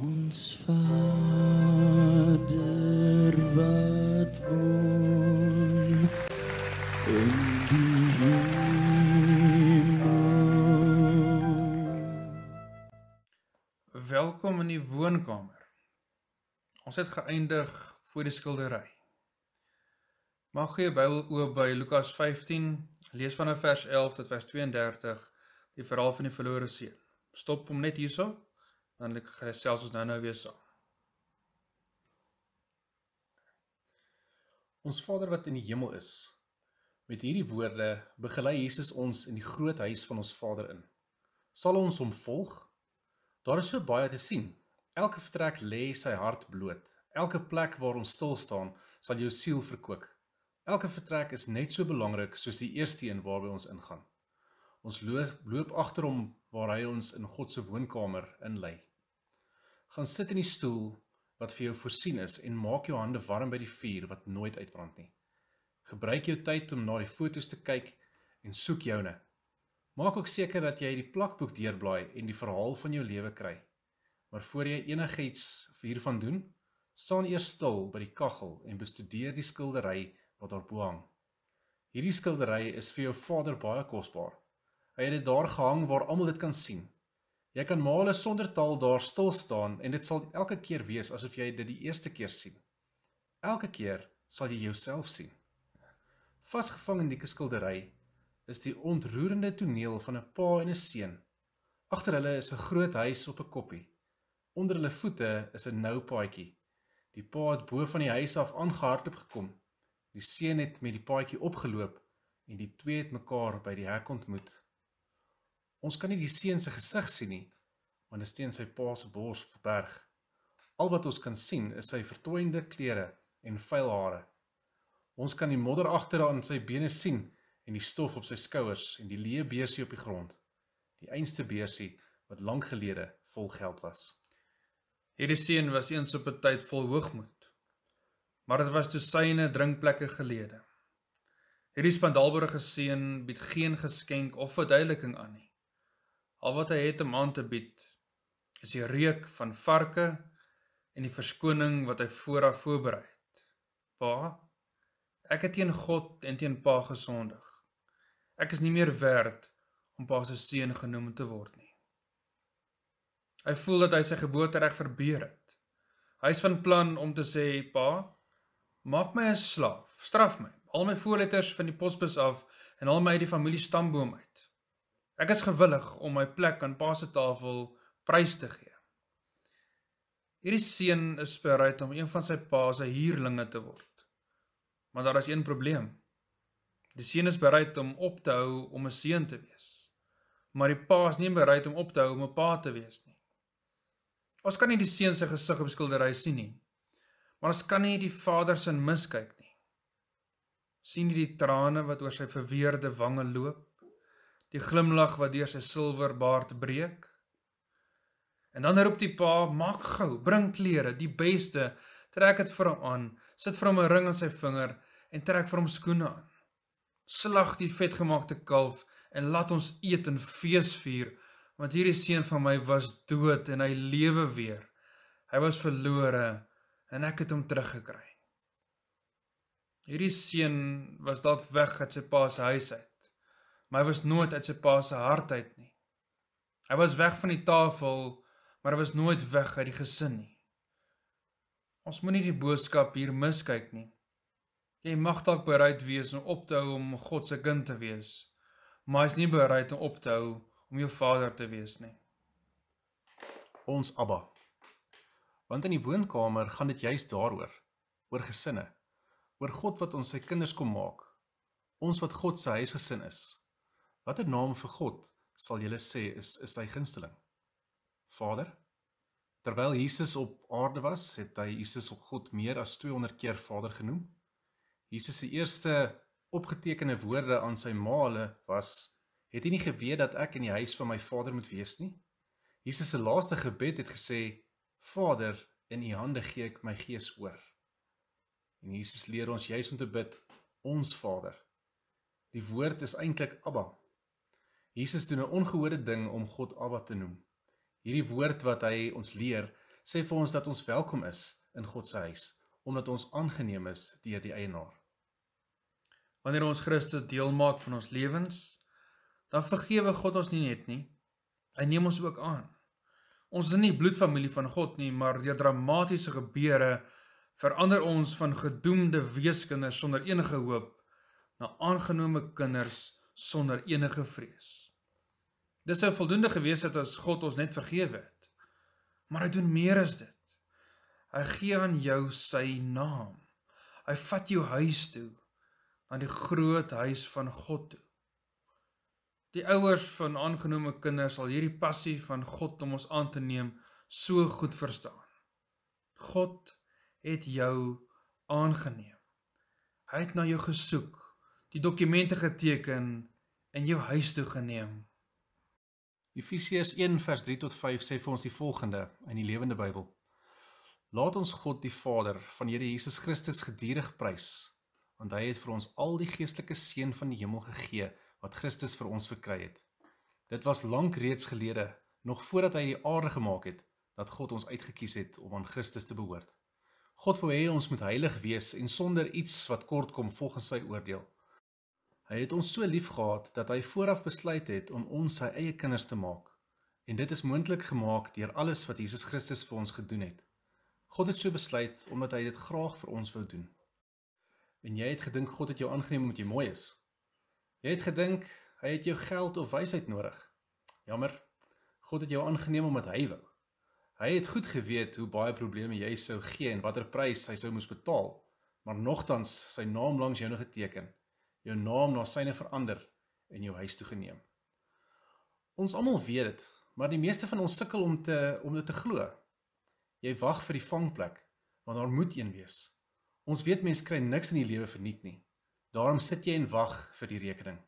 Ons Vader wat woon in die hemel. Welkom in die woonkamer. Ons het geëindig voor die skildery. Mag jy Bybel oop by Lukas 15, lees vanaf vers 11 tot vers 32, die verhaal van die verlore seun. Stop hom net hierso, dan gesels ons nou-nou weer saam. Ons Vader wat in die hemel is. Met hierdie woorde begelei Jesus ons in die groot huis van ons Vader in. Sal ons hom volg? Daar is so baie te sien. Elke vertrek lê sy hart bloot. Elke plek waar ons stil staan, sal jou siel verkoop. Elke vertrek is net so belangrik soos die eerste een waarby ons ingaan. Ons loop, agter hom waar hy ons in God se woonkamer inlei. Gaan sit in die stoel wat vir jou voorsien is en maak jou hande warm by die vuur wat nooit uitbrand nie. Gebruik jou tyd om na die foto's te kyk en soek joune. Maak ook seker dat jy die plakboek deurblaai en die verhaal van jou lewe kry. Maar voor jy enigiets hiervan doen, staan eers stil by die kaggel en bestudeer die skildery wat daarbo hang. Hierdie skildery is vir jou vader baie kosbaar. Hy het dit daar gehang waar almal dit kan sien. Jy kan male sonder taal daar stil staan en dit sal elke keer wees asof jy dit die eerste keer sien. Elke keer sal jy jouself sien. Vasgevang in die skildery is die ontroerende toneel van 'n pa en 'n seun. Agter hulle is 'n groot huis op 'n koppie. Onder hulle voete is 'n nou paadjie. Die pa het bo van die huis af aangehardloop gekom. Die seun het met die paadjie opgeloop en die twee het mekaar by die hek ontmoet. Ons kan nie die seun se gesig sien nie, want dit is teen sy pa se bors verberg. Al wat ons kan sien is sy vertoeinde klere en vuil hare. Ons kan die modder agter aan sy bene sien en die stof op sy skouers en die leë beursie op die grond. Die einste beursie wat lank gelede vol geld was. Hierdie seun was eens op 'n tyd vol hoogmoed. Maar dit was toe syne drinkplekke gelede. Hierdie spandaalberige seun bied geen geskenk of verduideliking aan nie. Al wat hy het om aan te bied is die reuk van varke en die verskoning wat hy vooraf voorberei het. Pa, ek het teen God en teen Pa gesondig. Ek is nie meer werd om Pa se seun genoem te word nie. Hy voel dat hy sy geboortereg verbeur het. Hy is van plan om te sê, "Pa, maak my 'n slaaf, straf my, al my voorletters van die posbus af en haal my uit die familie stamboom uit. Ek is gewillig om my plek aan Pa se tafel prys te gee." Hierdie seun is bereid om een van sy pa se huurlinge te word. Maar daar is een probleem. Die seun is bereid om op te hou om 'n seun te wees. Maar die pa is nie bereid om op te hou om 'n pa te wees nie. Ons kan nie die seun se gesig op skildery sien nie. Maar ons kan nie die vader se miskyk nie. sien jy die trane wat oor sy verweerde wange loop? Die glimlag wat deur sy silwerbaard breek? En dan roep die pa: "Maak gou, bring klere, die beste, trek dit vir hom aan, sit vir hom 'n ring aan sy vinger en trek vir hom skoene aan. Slag die vetgemaakte kalf en laat ons eet en feesvier." want hierdie seun van my was dood en hy lewe weer. Hy was verlore en ek het hom teruggekry. Hierdie seun was dalk weg uit sy pa se huis uit, maar hy was nooit uit sy pa se hart uit nie. Hy was weg van die tafel, maar hy was nooit weg uit die gesin nie. Ons moenie die boodskap hier miskyk nie. Jy mag dalk bereid wees om op te hou om God se kind te wees, maar hy's nie bereid om op te hou om jou vader te wees nie. Ons Abba. Want in die woonkamer gaan dit juis daaroor, oor gesinne, oor God wat ons sy kinders kom maak. Ons wat God se huisgesin is. Watter naam vir God sal jy sê is is sy gunsteling? Vader. Terwyl Jesus op aarde was, het hy Jesus op God meer as 200 keer Vader genoem. Jesus se eerste opgetekende woorde aan sy maale was Het jy nie geweet dat ek in die huis van my Vader moet wees nie? Jesus se laaste gebed het gesê: Vader, in U hande gee ek my gees oor. En Jesus leer ons juis om te bid: Ons Vader. Die woord is eintlik Abba. Jesus doen 'n ongehoorde ding om God Abba te noem. Hierdie woord wat hy ons leer, sê vir ons dat ons welkom is in God se huis omdat ons aangeneem is deur die eienaar. Wanneer ons Christus deel maak van ons lewens, dan vergewe God ons nie net nie. Hy neem ons ook aan. Ons is nie bloedfamilie van God nie, maar deur dramatiese gebeure verander ons van gedoemde weeskinders sonder enige hoop na aangenome kinders sonder enige vrees. Dis sou voldoende gewees het as God ons net vergewe het. Maar hy doen meer as dit. Hy gee aan jou sy naam. Hy vat jou huis toe, na die groot huis van God toe. Die ouers van aangenome kinders sal hierdie passie van God om ons aan te neem so goed verstaan. God het jou aangeneem. Hy het na jou gesoek, die dokumente geteken en jou huis toe geneem. Efesiërs 1 vers 3 tot 5 sê vir ons die volgende in die Lewende Bybel. Laat ons God die Vader van Here Jesus Christus geduldig prys, want hy het vir ons al die geestelike seën van die hemel gegee wat Christus vir ons verkry het. Dit was lank reeds gelede, nog voordat hy die aarde gemaak het, dat God ons uitgekies het om aan Christus te behoort. God wou hê ons moet heilig wees en sonder iets wat kort kom volgens sy oordeel. Hy het ons so lief gehad dat hy vooraf besluit het om ons sy eie kinders te maak. En dit is moontlik gemaak deur alles wat Jesus Christus vir ons gedoen het. God het so besluit omdat hy dit graag vir ons wou doen. En jy het gedink God het jou aangeneem omdat jy mooi is. Jy het gedink hy het jou geld of wysheid nodig. Jammer. God het jou aangeneem omdat hy wou. Hy het goed geweet hoe baie probleme jy sou gee en watter prys hy sou moes betaal, maar nogtans sy naam langs jou nog geteken. Jou naam na syne verander en jou huis toe geneem. Ons almal weet dit, maar die meeste van ons sukkel om te om dit te glo. Jy wag vir die vangplek, want daar moet een wees. Ons weet mense kry niks in die lewe verniet nie. Daarom sit jy en wag vir die rekening.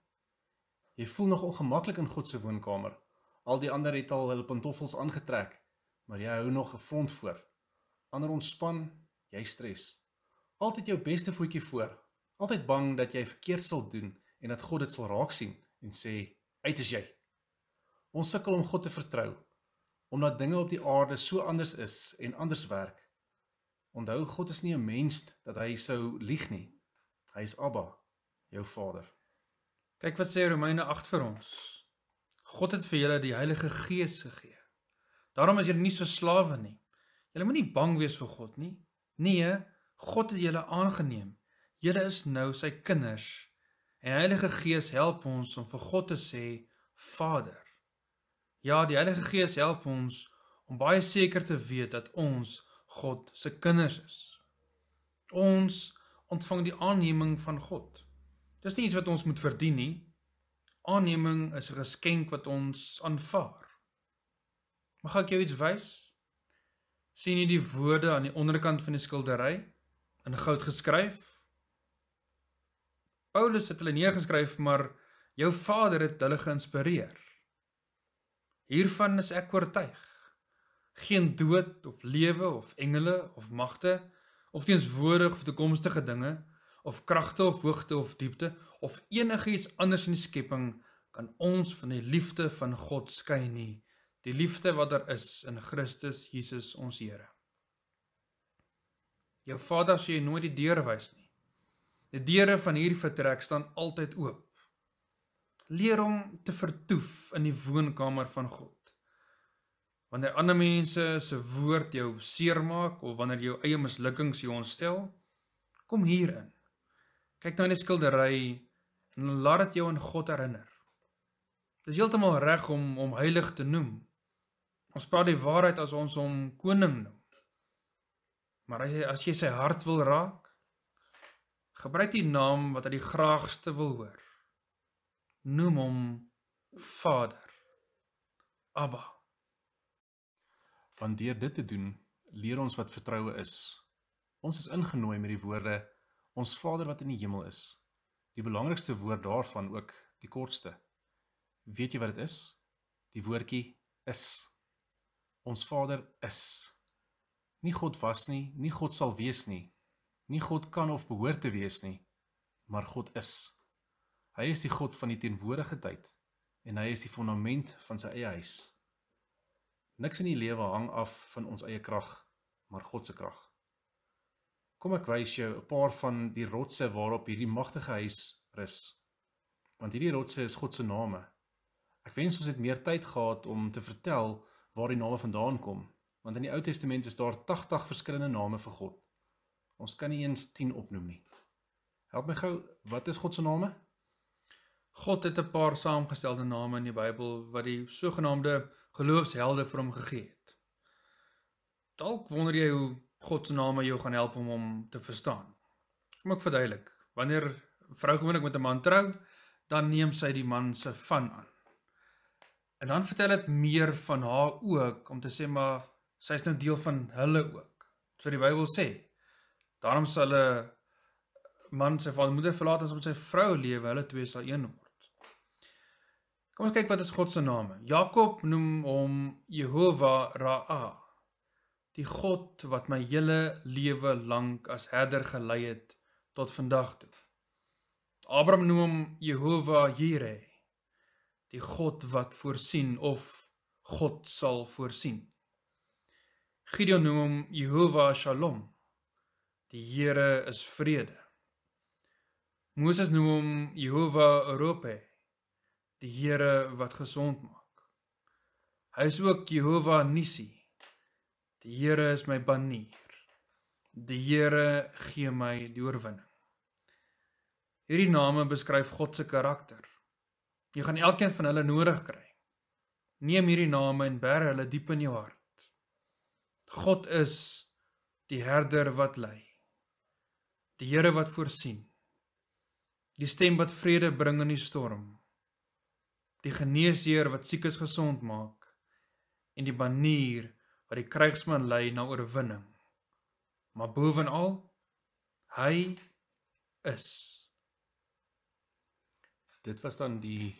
Jy voel nog ongemaklik in God se woonkamer. Al die ander het al hulle pantoffels aangetrek, maar jy hou nog 'n front voor. Ander ontspan, jy stres. Altyd jou beste voetjie voor. Altyd bang dat jy verkeerd sal doen en dat God dit sal raak sien en sê, "Uit is jy." Ons sukkel om God te vertrou omdat dinge op die aarde so anders is en anders werk. Onthou God is nie 'n mens dat hy sou lieg nie. Hy is Abba, jou Vader. Kyk wat sê Romeine 8 vir ons. God het vir julle die Heilige Gees gegee. Daarom is julle nie so slawe nie. Julle moenie bang wees vir God nie. Nee, God het julle aangeneem. Julle is nou sy kinders. En Heilige Gees help ons om vir God te sê Vader. Ja, die Heilige Gees help ons om baie seker te weet dat ons God se kinders is. Ons ontvang die aanneming van God. Dis nie iets wat ons moet verdien nie. Aanneming is 'n geskenk wat ons aanvaar. Mag ek jou iets wys? sien jy die woorde aan die onderkant van die skildery in goud geskryf? Paulus het hulle neergeskryf, maar jou Vader het hulle geïnspireer. Hiervan is ek oortuig. Geen dood of lewe of engele of magte of teenswoordig of toekomstige dinge of kragte of hoogte of diepte of enigiets anders in die skepping kan ons van die liefde van God skei nie die liefde wat daar is in Christus Jesus ons Here jou vader sê jy nooit die deure wys nie die deure van hierdie vertrek staan altyd oop leer om te vertoef in die woonkamer van God Wanneer ander mense se woord jou seermaak of wanneer jou eie mislukkings jou ontstel, kom hier in. Kyk nou in die skildery en laat dit jou aan God herinner. Dit is heeltemal reg om hom heilig te noem. Ons praat die waarheid as ons hom koning noem. Maar as jy as jy sy hart wil raak, gebruik die naam wat hy die graagste wil hoor. Noem hom Vader. Abba. Want deur dit te doen, leer ons wat vertroue is. Ons is ingenooi met die woorde Ons Vader wat in die hemel is. Die belangrikste woord daarvan ook die kortste. Weet jy wat dit is? Die woordjie is. Ons Vader is. Nie God was nie, nie God sal wees nie. Nie God kan of behoort te wees nie, maar God is. Hy is die God van die teenwoordige tyd en hy is die fondament van sy eie huis. Niks in die lewe hang af van ons eie krag, maar God se krag. Kom ek wys jou 'n paar van die rotse waarop hierdie magtige huis rus. Want hierdie rotse is God se name. Ek wens ons het meer tyd gehad om te vertel waar die name vandaan kom, want in die Ou Testament is daar 80 verskillende name vir God. Ons kan nie eens 10 opnoem nie. Help my gou, wat is God se name? God het 'n paar saamgestelde name in die Bybel wat die sogenaamde geloofshelde vir hom gegee het. Dalk wonder jy hoe God se name jou gaan help om hom te verstaan. Kom ek verduidelik. Wanneer vrou gewoonlik met 'n man trou, dan neem sy die man se van aan. En dan vertel dit meer van haar ook om te sê maar sy is nou deel van hulle ook. So die Bybel sê. Daarom sal 'n man sy vader moeder verlaat en saam met sy vrou lewe, hulle twee sal een word. Kom ons kyk wat is God se name. Jakob noem hom Jehovah Ra'a die God wat my hele lewe lank as herder gelei het tot vandag toe. Abraham noem hom Jehovah Jireh, die God wat voorsien of God sal voorsien. Gideon noem hom Jehovah Shalom, die Here is vrede. Moses noem hom Jehovah Rope, die Here wat gesond maak. Hy is ook Jehovah Nissi, Die Here is my banier. Die Here gee my die oorwinning. Hierdie name beskryf God se karakter. Jy gaan elkeen van hulle nodig kry. Neem hierdie name en bær hulle diep in jou hart. God is die herder wat lei. Die Here wat voorsien. Die stem wat vrede bring in die storm. Die geneesheer wat siekes gesond maak en die banier wat die krygsman lei na oorwinning. Maar bovenal hy is. Dit was dan die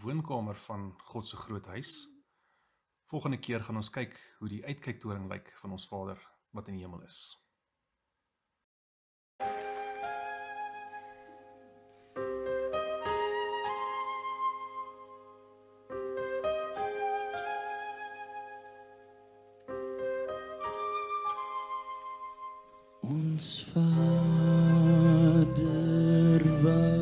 woonkamer van God se groot huis. Volgende keer gaan ons kyk hoe die uitkyktoring lyk van ons Vader wat in die hemel is. Ons Vader wat